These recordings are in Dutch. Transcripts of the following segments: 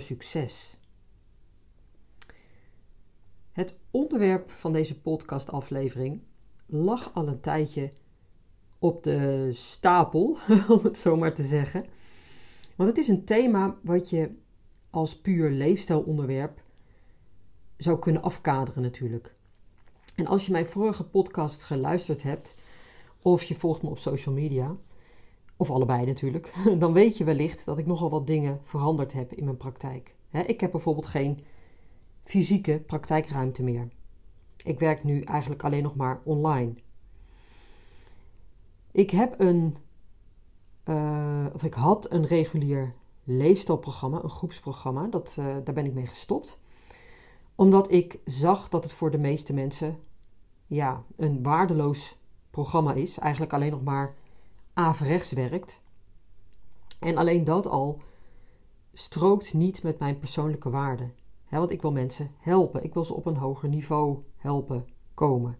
succes. Het onderwerp van deze podcastaflevering lag al een tijdje op de stapel, om het zo maar te zeggen. Want het is een thema wat je als puur leefstijlonderwerp zou kunnen afkaderen natuurlijk. En als je mijn vorige podcast geluisterd hebt, of je volgt me op social media, of allebei natuurlijk, dan weet je wellicht dat ik nogal wat dingen veranderd heb in mijn praktijk. Ik heb bijvoorbeeld geen fysieke praktijkruimte meer. Ik werk nu eigenlijk alleen nog maar online. Ik heb een, uh, of ik had een regulier leefstijlprogramma, een groepsprogramma. Dat, uh, daar ben ik mee gestopt. Omdat ik zag dat het voor de meeste mensen ja, een waardeloos programma is. Eigenlijk alleen nog maar averechts werkt. En alleen dat al strookt niet met mijn persoonlijke waarden. want ik wil mensen helpen. Ik wil ze op een hoger niveau helpen komen.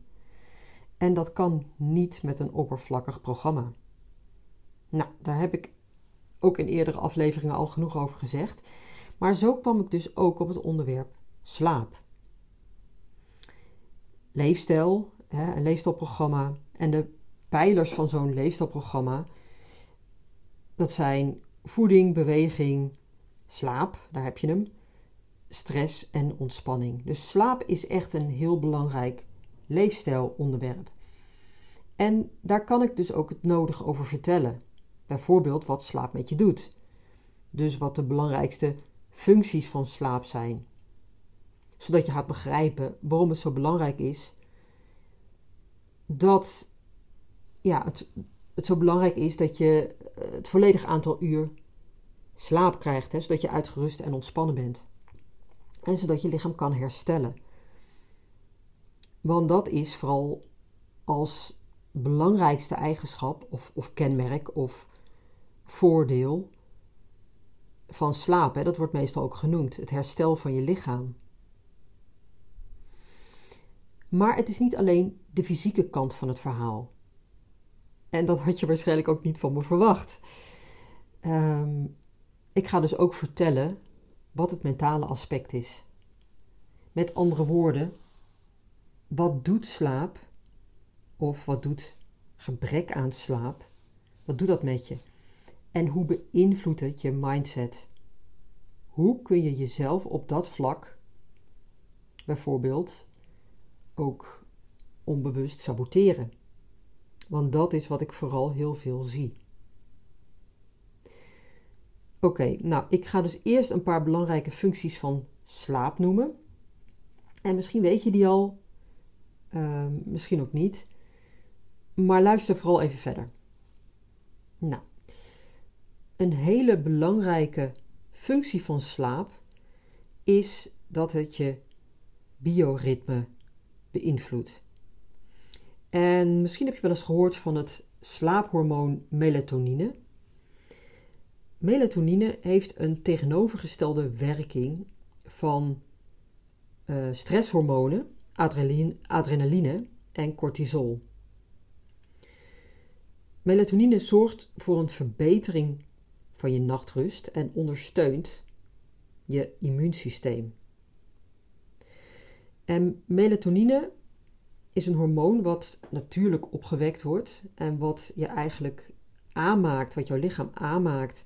En dat kan niet met een oppervlakkig programma. Nou, daar heb ik ook in eerdere afleveringen al genoeg over gezegd. Maar zo kwam ik dus ook op het onderwerp slaap. Leefstijl, hè, een leefstijlprogramma en de pijlers van zo'n leefstijlprogramma, dat zijn voeding, beweging, slaap, daar heb je hem, stress en ontspanning. Dus slaap is echt een heel belangrijk leefstijlonderwerp. En daar kan ik dus ook het nodige over vertellen. Bijvoorbeeld wat slaap met je doet. Dus wat de belangrijkste functies van slaap zijn. Zodat je gaat begrijpen waarom het zo belangrijk is dat ja, het, het zo belangrijk is dat je eh, het volledige aantal uur slaap krijgt, hè, zodat je uitgerust en ontspannen bent. En zodat je lichaam kan herstellen. Want dat is vooral als belangrijkste eigenschap of, of kenmerk of voordeel van slaap. Hè. Dat wordt meestal ook genoemd, het herstel van je lichaam. Maar het is niet alleen de fysieke kant van het verhaal. En dat had je waarschijnlijk ook niet van me verwacht. Ehm, ik ga dus ook vertellen wat het mentale aspect is. Met andere woorden, wat doet slaap of wat doet gebrek aan slaap? Wat doet dat met je? En hoe beïnvloedt het je mindset? Hoe kun je jezelf op dat vlak bijvoorbeeld ook onbewust saboteren? Want dat is wat ik vooral heel veel zie. Oké, nou, ik ga dus eerst een paar belangrijke functies van slaap noemen. En misschien weet je die al, ehm, misschien ook niet. Maar luister vooral even verder. Nou, een hele belangrijke functie van slaap is dat het je bioritme beïnvloedt. En misschien heb je wel eens gehoord van het slaaphormoon melatonine. Melatonine heeft een tegenovergestelde werking van uh, stresshormonen, adrenaline, adrenaline en cortisol. Melatonine zorgt voor een verbetering van je nachtrust en ondersteunt je immuunsysteem. En melatonine is een hormoon wat natuurlijk opgewekt wordt en wat je eigenlijk aanmaakt, wat jouw lichaam aanmaakt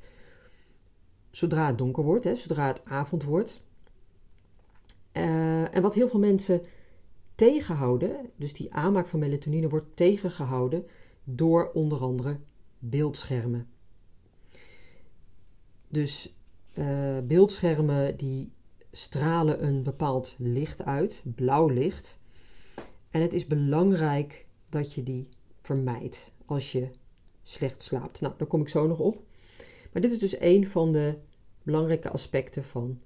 zodra het donker wordt, hè, zodra het avond wordt. Uh, en wat heel veel mensen tegenhouden, dus die aanmaak van melatonine wordt tegengehouden door onder andere beeldschermen. Dus uh, beeldschermen die stralen een bepaald licht uit, blauw licht. En het is belangrijk dat je die vermijdt als je slecht slaapt. Nou, daar kom ik zo nog op. Maar dit is dus een van de belangrijke aspecten van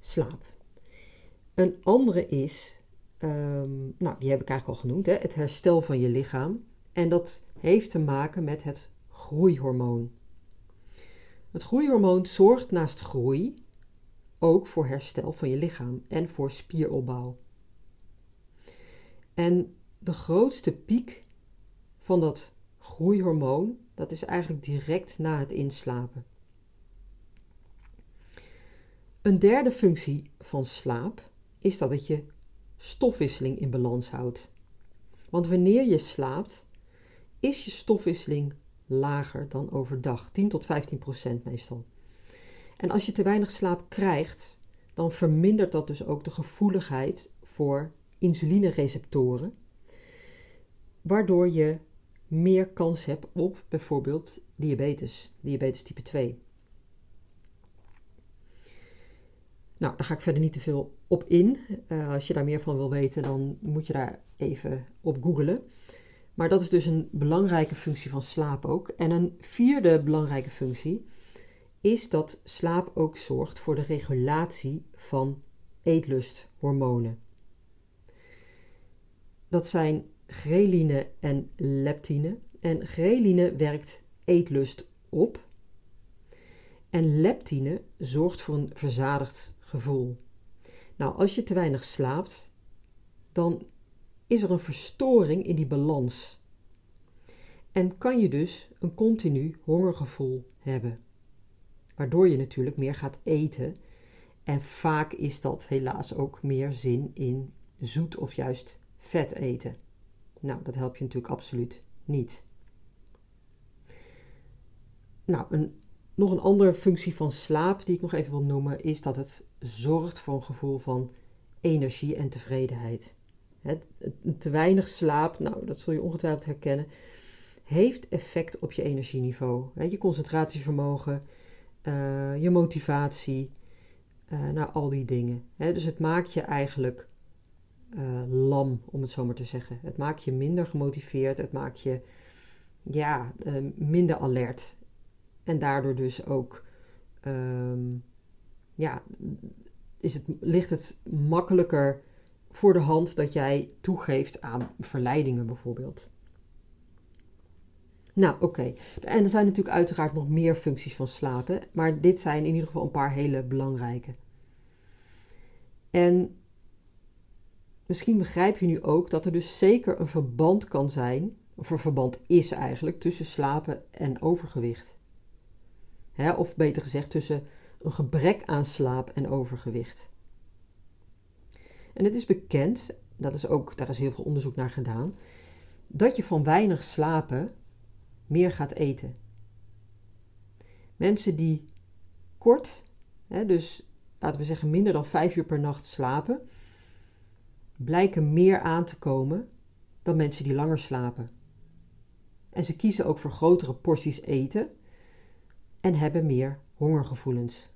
slaap. Een andere is, ehm, nou die heb ik eigenlijk al genoemd, hè, het herstel van je lichaam. En dat heeft te maken met het groeihormoon. Het groeihormoon zorgt naast groei ook voor herstel van je lichaam en voor spieropbouw. En de grootste piek van dat groeihormoon, dat is eigenlijk direct na het inslapen. Een derde functie van slaap is dat het je stofwisseling in balans houdt. Want wanneer je slaapt, is je stofwisseling lager dan overdag, 10 tot 15 procent meestal. En als je te weinig slaap krijgt, dan vermindert dat dus ook de gevoeligheid voor insulinereceptoren, waardoor je meer kans hebt op bijvoorbeeld diabetes, diabetes type 2. Nou, daar ga ik verder niet te veel op in. Uh, als je daar meer van wil weten, dan moet je daar even op googlen. Maar dat is dus een belangrijke functie van slaap ook. En een vierde belangrijke functie is dat slaap ook zorgt voor de regulatie van eetlusthormonen. Dat zijn ghreline en leptine. En ghreline werkt eetlust op. En leptine zorgt voor een verzadigd gevoel. Nou, als je te weinig slaapt, dan is er een verstoring in die balans. En kan je dus een continu hongergevoel hebben. Waardoor je natuurlijk meer gaat eten. En vaak is dat helaas ook meer zin in zoet of juist vet eten. Nou, dat helpt je natuurlijk absoluut niet. Nou, een, nog een andere functie van slaap die ik nog even wil noemen, is dat het zorgt voor een gevoel van energie en tevredenheid. te weinig slaap, nou, dat zul je ongetwijfeld herkennen, heeft effect op je energieniveau. je concentratievermogen, uh, je motivatie, uh, nou, al die dingen. dus het maakt je eigenlijk uh, lam, om het zo maar te zeggen. Het maakt je minder gemotiveerd, het maakt je ja, minder alert. En daardoor dus ook um, ja, is het, ligt het makkelijker voor de hand dat jij toegeeft aan verleidingen bijvoorbeeld. Nou, oké. En er zijn natuurlijk uiteraard nog meer functies van slapen, maar dit zijn in ieder geval een paar hele belangrijke. En misschien begrijp je nu ook dat er dus zeker een verband kan zijn, of een verband is eigenlijk, tussen slapen en overgewicht. Hè, of beter gezegd, tussen een gebrek aan slaap en overgewicht. En het is bekend, dat is ook, daar is heel veel onderzoek naar gedaan, dat je van weinig slapen meer gaat eten. Mensen die kort, hè, dus laten we zeggen minder dan vijf uur per nacht slapen, blijken meer aan te komen dan mensen die langer slapen. En ze kiezen ook voor grotere porties eten en hebben meer hongergevoelens.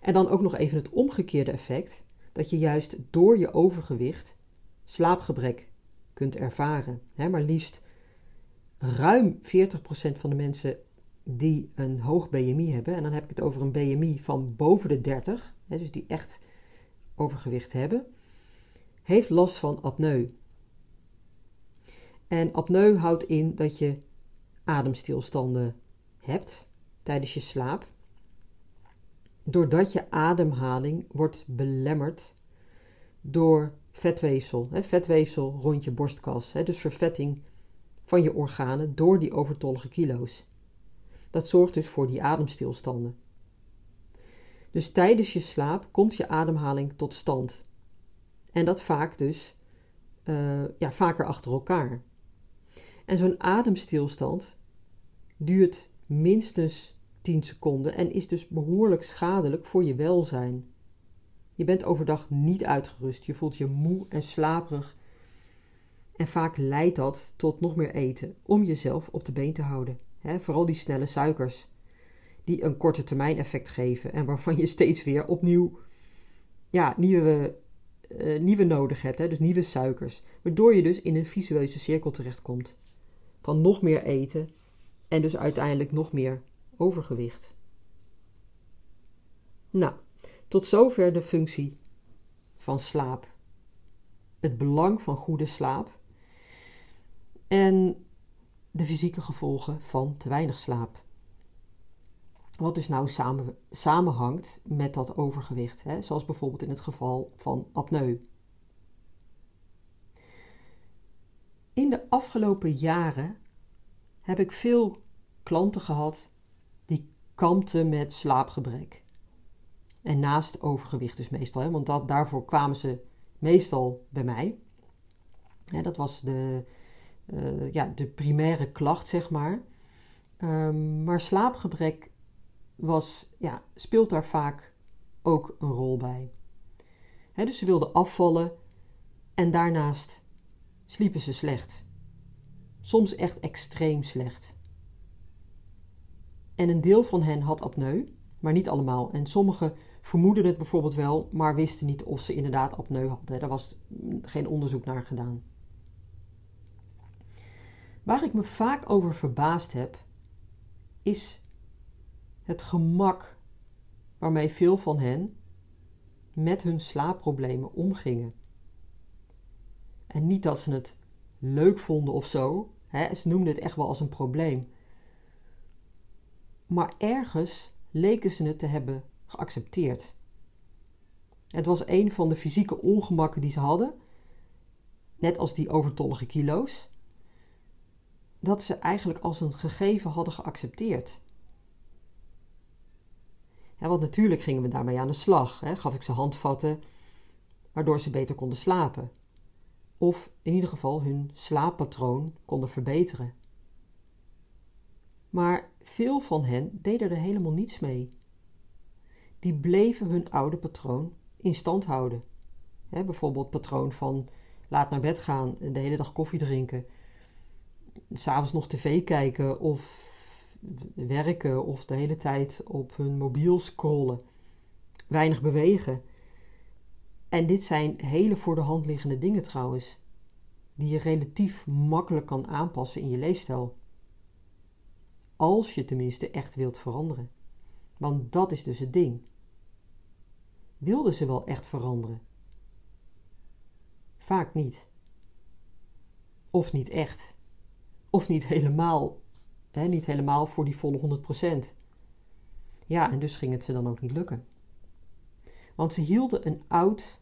En dan ook nog even het omgekeerde effect, dat je juist door je overgewicht slaapgebrek kunt ervaren. maar liefst ruim 40% van de mensen die een hoog BMI hebben, en dan heb ik het over een BMI van boven de 30, dus die echt overgewicht hebben, heeft last van apneu. En apneu houdt in dat je ademstilstanden hebt tijdens je slaap, doordat je ademhaling wordt belemmerd door vetweefsel. Hè, vetweefsel rond je borstkas, hè, dus vervetting van je organen door die overtollige kilo's. Dat zorgt dus voor die ademstilstanden. Dus tijdens je slaap komt je ademhaling tot stand. En dat vaak dus uh, ja, vaker achter elkaar. En zo'n ademstilstand duurt minstens 10 seconden en is dus behoorlijk schadelijk voor je welzijn. Je bent overdag niet uitgerust, je voelt je moe en slaperig. En vaak leidt dat tot nog meer eten om jezelf op de been te houden. vooral die snelle suikers, die een korte termijn effect geven en waarvan je steeds weer opnieuw ja, nieuwe, uh, nieuwe nodig hebt, dus nieuwe suikers. Waardoor je dus in een visueuze cirkel terechtkomt. Van nog meer eten en dus uiteindelijk nog meer overgewicht. Nou, Tot zover de functie van slaap. Het belang van goede slaap. En de fysieke gevolgen van te weinig slaap. Wat dus nou samen, samenhangt met dat overgewicht, hè? zoals bijvoorbeeld in het geval van apneu. In de afgelopen jaren heb ik veel klanten gehad die kampten met slaapgebrek. En naast overgewicht dus meestal, hè, want dat, daarvoor kwamen ze meestal bij mij. dat was de, uh, ja, de primaire klacht, zeg maar. Um, maar slaapgebrek was, ja, speelt daar vaak ook een rol bij. dus ze wilden afvallen en daarnaast sliepen ze slecht. Soms echt extreem slecht. En een deel van hen had apneu, maar niet allemaal. En sommigen vermoeden het bijvoorbeeld wel, maar wisten niet of ze inderdaad apneu hadden. Daar was geen onderzoek naar gedaan. Waar ik me vaak over verbaasd heb, is het gemak waarmee veel van hen met hun slaapproblemen omgingen. En niet dat ze het leuk vonden of zo, hè, ze noemden het echt wel als een probleem. Maar ergens leken ze het te hebben geaccepteerd. Het was een van de fysieke ongemakken die ze hadden, net als die overtollige kilo's, dat ze eigenlijk als een gegeven hadden geaccepteerd. Ja, want natuurlijk gingen we daarmee aan de slag. Hè. Gaf ik ze handvatten waardoor ze beter konden slapen. Of in ieder geval hun slaappatroon konden verbeteren. Maar veel van hen deden er helemaal niets mee. Die bleven hun oude patroon in stand houden. Hè, bijvoorbeeld patroon van laat naar bed gaan de hele dag koffie drinken. S'avonds nog tv kijken of werken of de hele tijd op hun mobiel scrollen. Weinig bewegen. En dit zijn hele voor de hand liggende dingen trouwens, die je relatief makkelijk kan aanpassen in je leefstijl. Als je tenminste echt wilt veranderen. Want dat is dus het ding. Wilden ze wel echt veranderen? Vaak niet. Of niet echt. Of niet helemaal Niet helemaal voor die volle 100%. Ja, en dus ging het ze dan ook niet lukken. Want ze hielden een oud,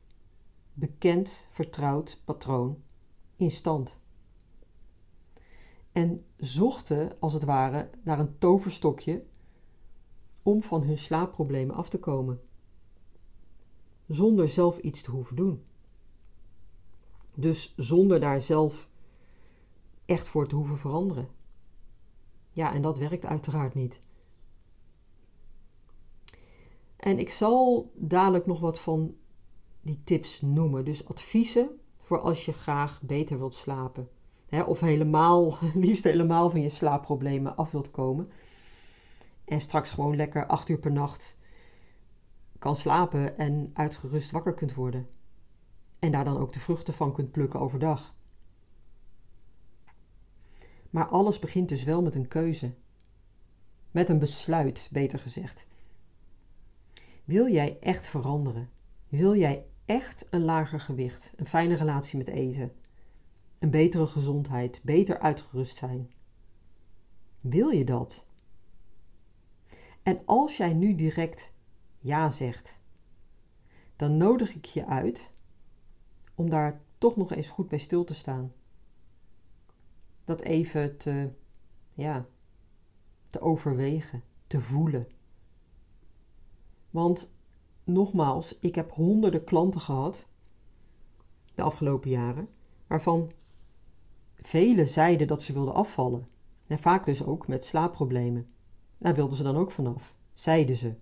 bekend, vertrouwd patroon in stand. En zochten, als het ware, naar een toverstokje om van hun slaapproblemen af te komen. Zonder zelf iets te hoeven doen. Dus zonder daar zelf echt voor te hoeven veranderen. Ja, en dat werkt uiteraard niet. En ik zal dadelijk nog wat van die tips noemen. Dus adviezen voor als je graag beter wilt slapen. Of helemaal, liefst helemaal van je slaapproblemen af wilt komen. En straks gewoon lekker acht uur per nacht kan slapen en uitgerust wakker kunt worden. En daar dan ook de vruchten van kunt plukken overdag. Maar alles begint dus wel met een keuze. Met een besluit, beter gezegd. Wil jij echt veranderen? Wil jij echt een lager gewicht, een fijne relatie met eten, een betere gezondheid, beter uitgerust zijn? Wil je dat? En als jij nu direct ja zegt, dan nodig ik je uit om daar toch nog eens goed bij stil te staan dat even te, ja, te overwegen, te voelen. Want nogmaals, ik heb honderden klanten gehad de afgelopen jaren, waarvan velen zeiden dat ze wilden afvallen. En vaak dus ook met slaapproblemen. Daar wilden ze dan ook vanaf, zeiden ze.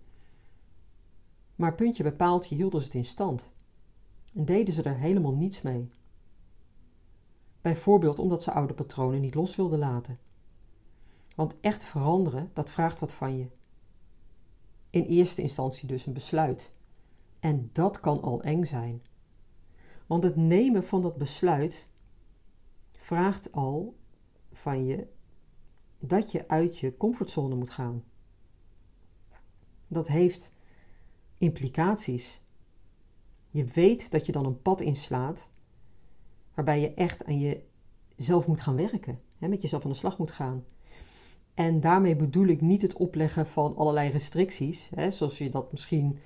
Maar puntje bij paaltje hielden ze het in stand. En deden ze er helemaal niets mee. Bijvoorbeeld omdat ze oude patronen niet los wilden laten. Want echt veranderen, dat vraagt wat van je. In eerste instantie dus een besluit. En dat kan al eng zijn. Want het nemen van dat besluit vraagt al van je dat je uit je comfortzone moet gaan. Dat heeft implicaties. Je weet dat je dan een pad inslaat waarbij je echt aan jezelf moet gaan werken, hè, met jezelf aan de slag moet gaan. En daarmee bedoel ik niet het opleggen van allerlei restricties, hè, zoals je dat misschien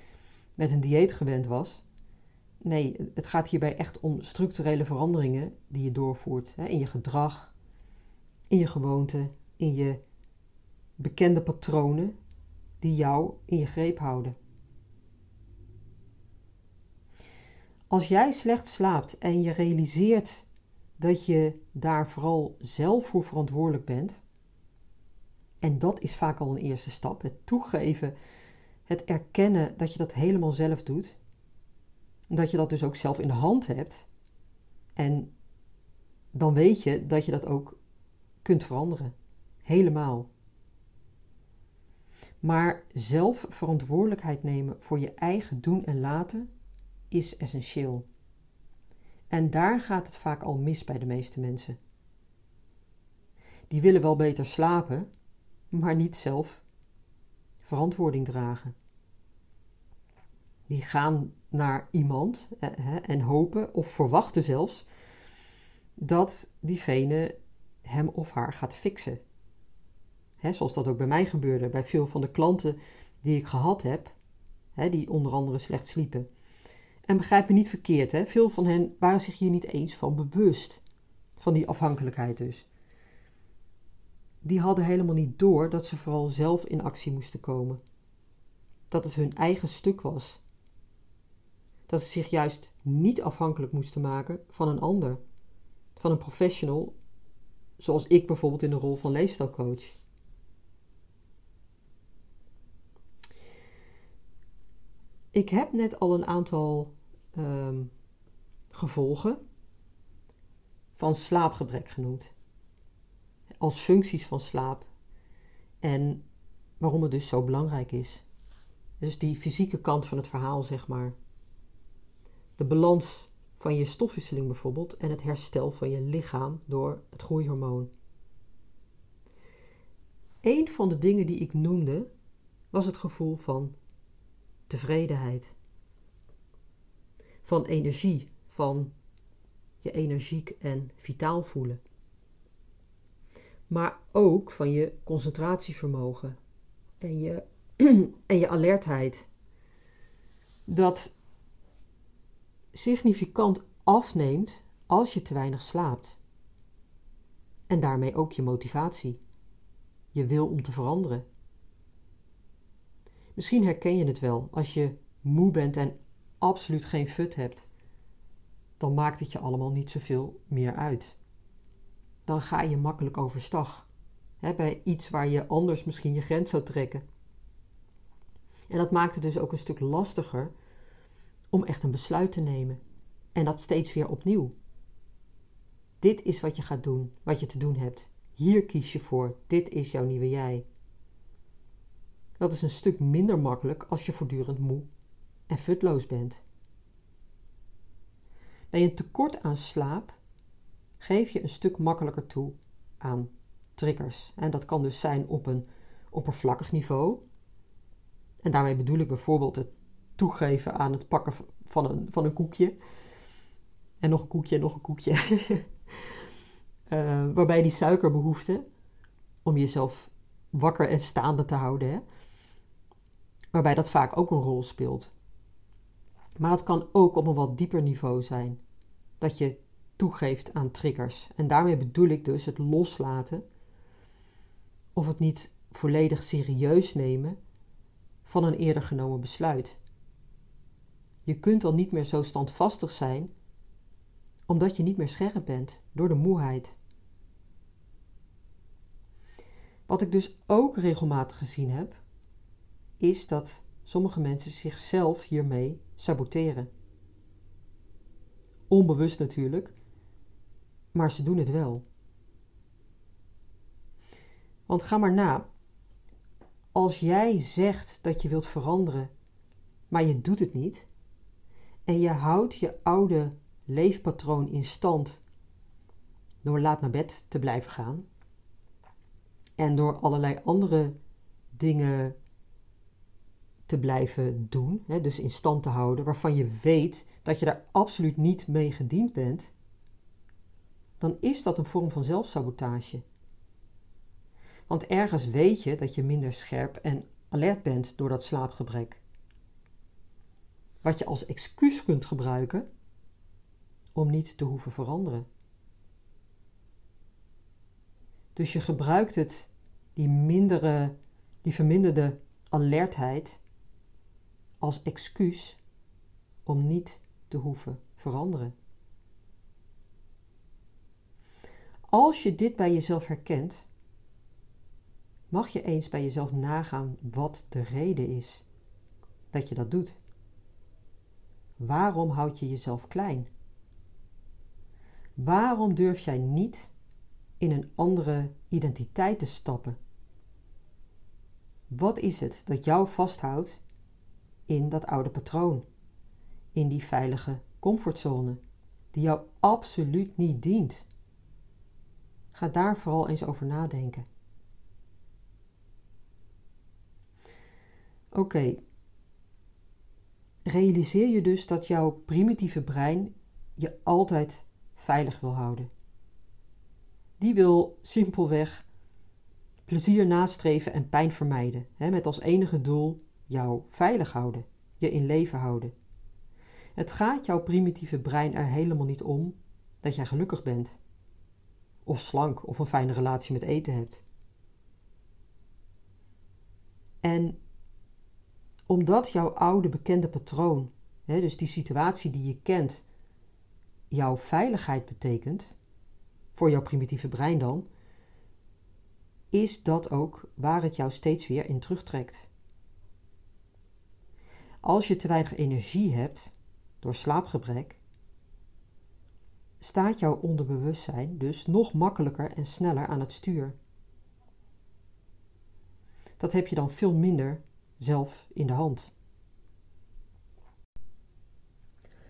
met een dieet gewend was. Nee, het gaat hierbij echt om structurele veranderingen die je doorvoert hè, in je gedrag, in je gewoonten, in je bekende patronen die jou in je greep houden. Als jij slecht slaapt en je realiseert dat je daar vooral zelf voor verantwoordelijk bent, en dat is vaak al een eerste stap, het toegeven, het erkennen dat je dat helemaal zelf doet, dat je dat dus ook zelf in de hand hebt, en dan weet je dat je dat ook kunt veranderen. Helemaal. Maar zelf verantwoordelijkheid nemen voor je eigen doen en laten is essentieel. En daar gaat het vaak al mis bij de meeste mensen. Die willen wel beter slapen, maar niet zelf verantwoording dragen. Die gaan naar iemand en hopen of verwachten zelfs dat diegene hem of haar gaat fixen. zoals dat ook bij mij gebeurde, bij veel van de klanten die ik gehad heb, die onder andere slecht sliepen. En begrijp me niet verkeerd, hè? veel van hen waren zich hier niet eens van bewust. Van die afhankelijkheid dus. Die hadden helemaal niet door dat ze vooral zelf in actie moesten komen. Dat het hun eigen stuk was. Dat ze zich juist niet afhankelijk moesten maken van een ander. Van een professional, zoals ik bijvoorbeeld in de rol van leefstijlcoach. Ik heb net al een aantal um, gevolgen van slaapgebrek genoemd. Als functies van slaap. En waarom het dus zo belangrijk is. Dus die fysieke kant van het verhaal, zeg maar. De balans van je stofwisseling bijvoorbeeld en het herstel van je lichaam door het groeihormoon. Een van de dingen die ik noemde was het gevoel van tevredenheid. Van energie, van je energiek en vitaal voelen. Maar ook van je concentratievermogen en je, en je alertheid. Dat significant afneemt als je te weinig slaapt. En daarmee ook je motivatie, je wil om te veranderen. Misschien herken je het wel als je moe bent en absoluut geen fut hebt. Dan maakt het je allemaal niet zoveel meer uit. Dan ga je makkelijk overstag. Bij iets waar je anders misschien je grens zou trekken. En dat maakt het dus ook een stuk lastiger om echt een besluit te nemen. En dat steeds weer opnieuw. Dit is wat je gaat doen, wat je te doen hebt. Hier kies je voor. Dit is jouw nieuwe jij. Dat is een stuk minder makkelijk als je voortdurend moe en futloos bent. Bij een tekort aan slaap geef je een stuk makkelijker toe aan triggers. En dat kan dus zijn op een oppervlakkig niveau. En daarmee bedoel ik bijvoorbeeld het toegeven aan het pakken van een, van een koekje. En nog een koekje en nog een koekje. uh, waarbij die suikerbehoefte, om jezelf wakker en staande te houden, hè, waarbij dat vaak ook een rol speelt. Maar het kan ook op een wat dieper niveau zijn dat je toegeeft aan triggers. En daarmee bedoel ik dus het loslaten of het niet volledig serieus nemen van een eerder genomen besluit. Je kunt dan niet meer zo standvastig zijn omdat je niet meer scherp bent door de moeheid. Wat ik dus ook regelmatig gezien heb, is dat sommige mensen zichzelf hiermee saboteren. Onbewust natuurlijk, maar ze doen het wel. Want ga maar na. Als jij zegt dat je wilt veranderen, maar je doet het niet, en je houdt je oude leefpatroon in stand door laat naar bed te blijven gaan en door allerlei andere dingen te blijven doen, hè, dus in stand te houden, waarvan je weet dat je daar absoluut niet mee gediend bent, dan is dat een vorm van zelfsabotage. Want ergens weet je dat je minder scherp en alert bent door dat slaapgebrek. Wat je als excuus kunt gebruiken om niet te hoeven veranderen. Dus je gebruikt het, die, mindere, die verminderde alertheid, als excuus om niet te hoeven veranderen. Als je dit bij jezelf herkent, mag je eens bij jezelf nagaan wat de reden is dat je dat doet. Waarom houd je jezelf klein? Waarom durf jij niet in een andere identiteit te stappen? Wat is het dat jou vasthoudt in dat oude patroon, in die veilige comfortzone, die jou absoluut niet dient? Ga daar vooral eens over nadenken. Oké, realiseer je dus dat jouw primitieve brein je altijd veilig wil houden. Die wil simpelweg plezier nastreven en pijn vermijden, hè, met als enige doel jou veilig houden, je in leven houden. Het gaat jouw primitieve brein er helemaal niet om dat jij gelukkig bent, of slank of een fijne relatie met eten hebt. En omdat jouw oude bekende patroon, hè, dus die situatie die je kent, jouw veiligheid betekent, voor jouw primitieve brein dan, is dat ook waar het jou steeds weer in terugtrekt. Als je te weinig energie hebt door slaapgebrek, staat jouw onderbewustzijn dus nog makkelijker en sneller aan het stuur. Dat heb je dan veel minder zelf in de hand.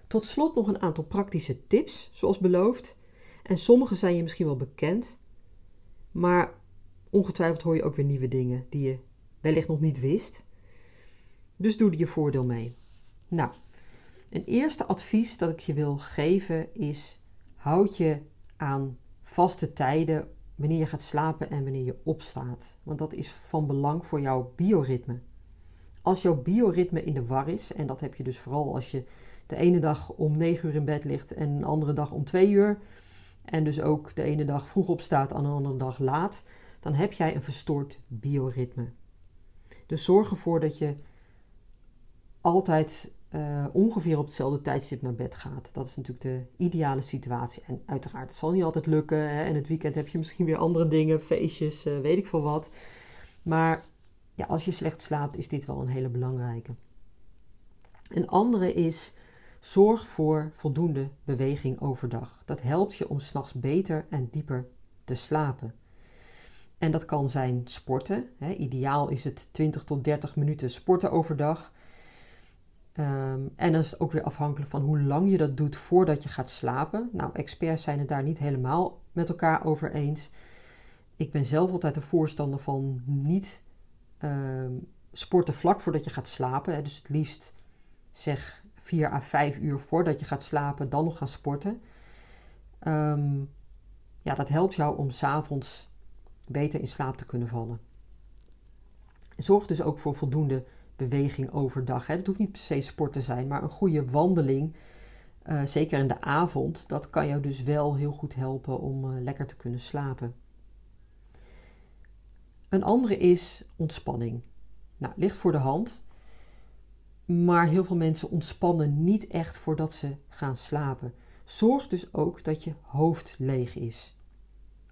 Tot slot nog een aantal praktische tips, zoals beloofd. En sommige zijn je misschien wel bekend, maar ongetwijfeld hoor je ook weer nieuwe dingen die je wellicht nog niet wist. Dus doe er je voordeel mee. Nou, een eerste advies dat ik je wil geven is: houd je aan vaste tijden wanneer je gaat slapen en wanneer je opstaat. Want dat is van belang voor jouw bioritme. Als jouw bioritme in de war is, en dat heb je dus vooral als je de ene dag om 9 uur in bed ligt en een andere dag om 2 uur, en dus ook de ene dag vroeg opstaat en de andere dag laat, dan heb jij een verstoord bioritme. Dus zorg ervoor dat je altijd uh, ongeveer op hetzelfde tijdstip naar bed gaat. Dat is natuurlijk de ideale situatie. En uiteraard, het zal niet altijd lukken. Hè? En het weekend heb je misschien weer andere dingen, feestjes, uh, weet ik veel wat. Maar ja, als je slecht slaapt, is dit wel een hele belangrijke. Een andere is zorg voor voldoende beweging overdag. Dat helpt je om s'nachts beter en dieper te slapen. En dat kan zijn sporten. Hè. Ideaal is het 20 tot 30 minuten sporten overdag. Ehm, en dat is ook weer afhankelijk van hoe lang je dat doet voordat je gaat slapen. Nou, experts zijn het daar niet helemaal met elkaar over eens. Ik ben zelf altijd een voorstander van niet Ehm, sporten vlak voordat je gaat slapen. Hè, dus het liefst zeg 4 à 5 uur voordat je gaat slapen, dan nog gaan sporten. Ehm, ja, dat helpt jou om s'avonds beter in slaap te kunnen vallen. Zorg dus ook voor voldoende beweging overdag. Het hoeft niet per se sport te zijn, maar een goede wandeling, uh, zeker in de avond, dat kan jou dus wel heel goed helpen om uh, lekker te kunnen slapen. Een andere is ontspanning. Nou, ligt voor de hand. Maar heel veel mensen ontspannen niet echt voordat ze gaan slapen. Zorg dus ook dat je hoofd leeg is.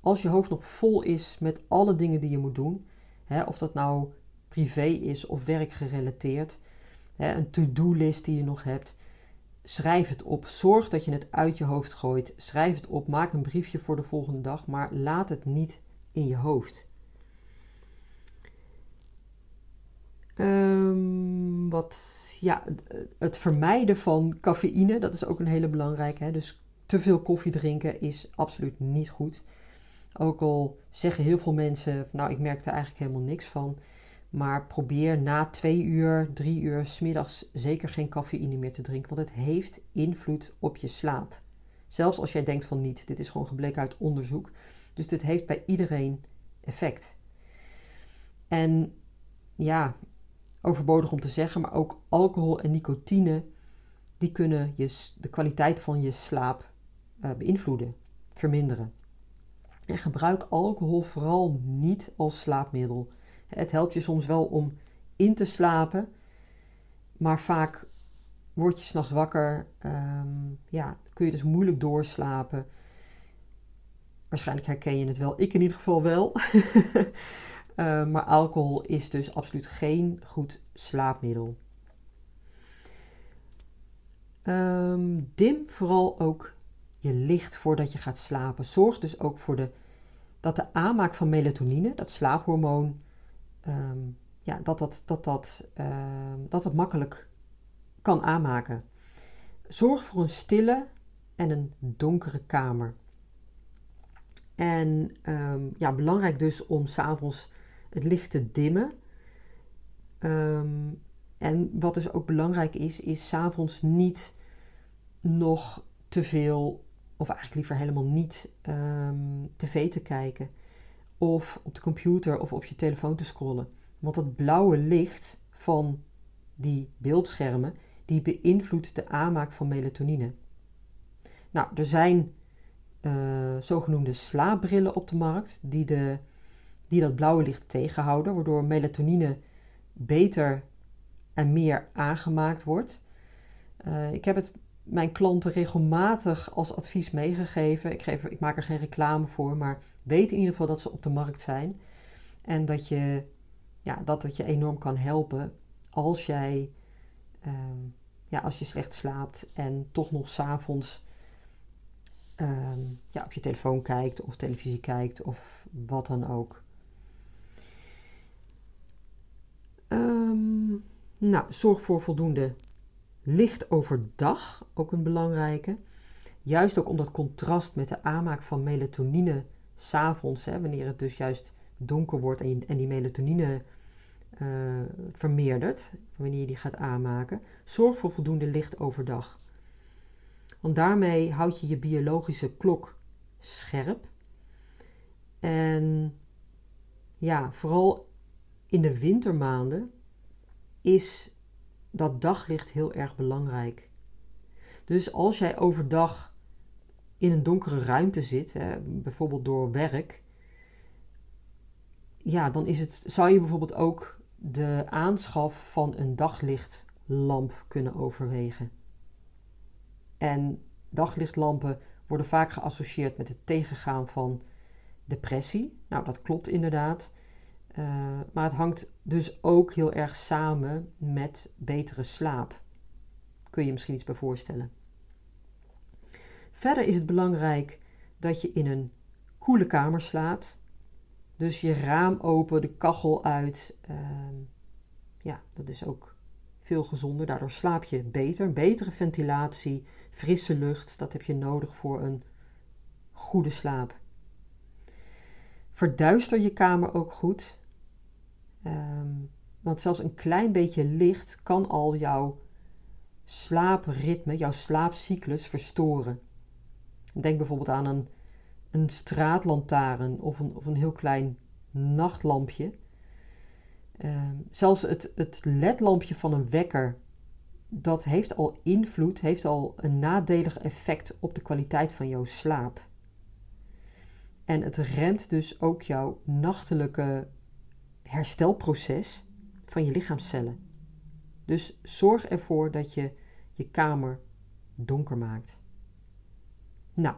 Als je hoofd nog vol is met alle dingen die je moet doen, hè, of dat nou privé is of werkgerelateerd, een to-do-list die je nog hebt, schrijf het op. Zorg dat je het uit je hoofd gooit. Schrijf het op. Maak een briefje voor de volgende dag, maar laat het niet in je hoofd. Um, wat, ja, het vermijden van cafeïne, dat is ook een hele belangrijke. Hè? Dus te veel koffie drinken is absoluut niet goed. Ook al zeggen heel veel mensen, nou ik merk er eigenlijk helemaal niks van. Maar probeer na twee uur, drie uur, smiddags zeker geen cafeïne meer te drinken, want het heeft invloed op je slaap. Zelfs als jij denkt van niet, dit is gewoon gebleken uit onderzoek. Dus dit heeft bij iedereen effect. En ja, overbodig om te zeggen, maar ook alcohol en nicotine, die kunnen je, de kwaliteit van je slaap uh, beïnvloeden, verminderen. En gebruik alcohol vooral niet als slaapmiddel. Het helpt je soms wel om in te slapen, maar vaak word je s'nachts wakker, um, ja, kun je dus moeilijk doorslapen. Waarschijnlijk herken je het wel, ik in ieder geval wel. uh, maar alcohol is dus absoluut geen goed slaapmiddel. Um, dim vooral ook je licht voordat je gaat slapen. Zorg dus ook voor de, dat de aanmaak van melatonine, dat slaaphormoon, um, ja, dat, dat, dat, dat, um, dat het makkelijk kan aanmaken. Zorg voor een stille en een donkere kamer. En um, ja, belangrijk dus om s'avonds het licht te dimmen. en wat dus ook belangrijk is, is s'avonds niet nog te veel, of eigenlijk liever helemaal niet, tv te kijken of op de computer of op je telefoon te scrollen. Want dat blauwe licht van die beeldschermen, die beïnvloedt de aanmaak van melatonine. Nou, er zijn uh, zogenoemde slaapbrillen op de markt die, de, die dat blauwe licht tegenhouden, waardoor melatonine beter en meer aangemaakt wordt. Uh, ik heb het mijn klanten regelmatig als advies meegegeven. Ik, geef, ik maak er geen reclame voor, maar weet in ieder geval dat ze op de markt zijn. En dat, je, ja, dat het je enorm kan helpen als jij ehm, ja, als je slecht slaapt en toch nog s'avonds um, ja, op je telefoon kijkt of televisie kijkt of wat dan ook. Um, nou, zorg voor voldoende licht overdag, ook een belangrijke. Juist ook om dat contrast met de aanmaak van melatonine s'avonds, wanneer het dus juist donker wordt en, en die melatonine uh, vermeerdert, wanneer je die gaat aanmaken, zorg voor voldoende licht overdag. Want daarmee houd je je biologische klok scherp. En ja, vooral in de wintermaanden is dat daglicht heel erg belangrijk. Dus als jij overdag in een donkere ruimte zit, bijvoorbeeld door werk, ja, dan is het, zou je bijvoorbeeld ook de aanschaf van een daglichtlamp kunnen overwegen. En daglichtlampen worden vaak geassocieerd met het tegengaan van depressie. Nou, dat klopt inderdaad. Uh, maar het hangt dus ook heel erg samen met betere slaap. Kun je je misschien iets bij voorstellen. Verder is het belangrijk dat je in een koele kamer slaapt. Dus je raam open, de kachel uit. Uh, ja, dat is ook veel gezonder. Daardoor slaap je beter. Betere ventilatie, frisse lucht. Dat heb je nodig voor een goede slaap. Verduister je kamer ook goed. Um, want zelfs een klein beetje licht kan al jouw slaapritme, jouw slaapcyclus verstoren. Denk bijvoorbeeld aan een, een straatlantaarn of een, of een heel klein nachtlampje. Um, zelfs het, het ledlampje van een wekker, dat heeft al invloed, heeft al een nadelig effect op de kwaliteit van jouw slaap. En het remt dus ook jouw nachtelijke herstelproces van je lichaamscellen. Dus zorg ervoor dat je je kamer donker maakt. Nou,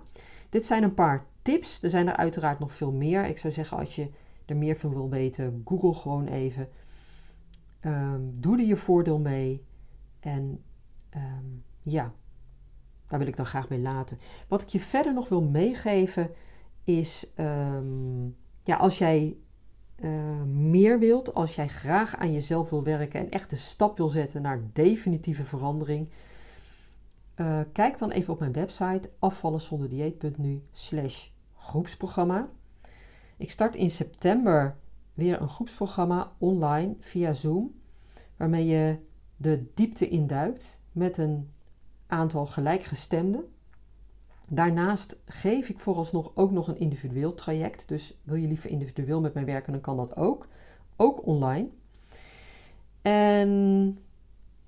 dit zijn een paar tips. Er zijn er uiteraard nog veel meer. Ik zou zeggen, als je er meer van wil weten, google gewoon even. Um, doe er je voordeel mee. En um, ja, daar wil ik dan graag mee laten. Wat ik je verder nog wil meegeven is, um, ja, als jij meer wilt, als jij graag aan jezelf wil werken en echt de stap wil zetten naar definitieve verandering, uh, kijk dan even op mijn website afvallenzonderdieet.nu slash groepsprogramma. Ik start in september weer een groepsprogramma online via Zoom, waarmee je de diepte induikt met een aantal gelijkgestemden. Daarnaast geef ik vooralsnog ook nog een individueel traject. Dus wil je liever individueel met mij werken, dan kan dat ook. Ook online. En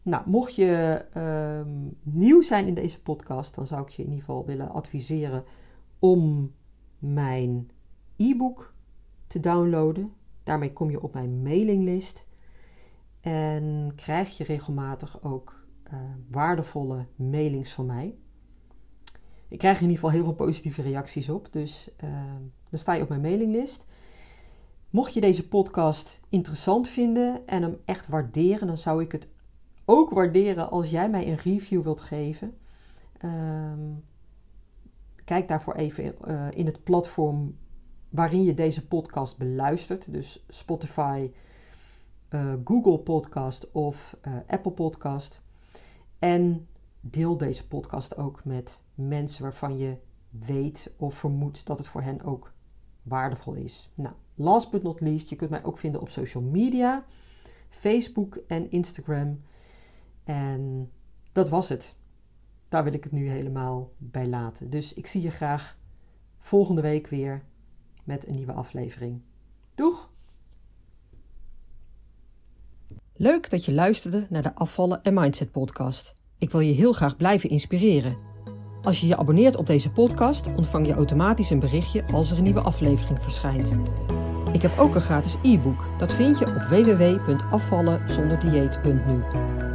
nou, mocht je ehm, nieuw zijn in deze podcast, dan zou ik je in ieder geval willen adviseren om mijn e-book te downloaden. Daarmee kom je op mijn mailinglist en krijg je regelmatig ook uh, waardevolle mailings van mij. Ik krijg in ieder geval heel veel positieve reacties op, dus uh, dan sta je op mijn mailinglist. Mocht je deze podcast interessant vinden en hem echt waarderen, dan zou ik het ook waarderen als jij mij een review wilt geven. Uh, kijk daarvoor even uh, in het platform waarin je deze podcast beluistert. Dus Spotify, uh, Google Podcast of uh, Apple Podcast. En deel deze podcast ook met mensen waarvan je weet of vermoedt dat het voor hen ook waardevol is. Nou, last but not least, je kunt mij ook vinden op social media, Facebook en Instagram. En dat was het. Daar wil ik het nu helemaal bij laten. Dus ik zie je graag volgende week weer met een nieuwe aflevering. Doeg! Leuk dat je luisterde naar de Afvallen en Mindset podcast. Ik wil je heel graag blijven inspireren. Als je je abonneert op deze podcast, ontvang je automatisch een berichtje als er een nieuwe aflevering verschijnt. Ik heb ook een gratis e-book. Dat vind je op www.afvallenzonderdieet.nu.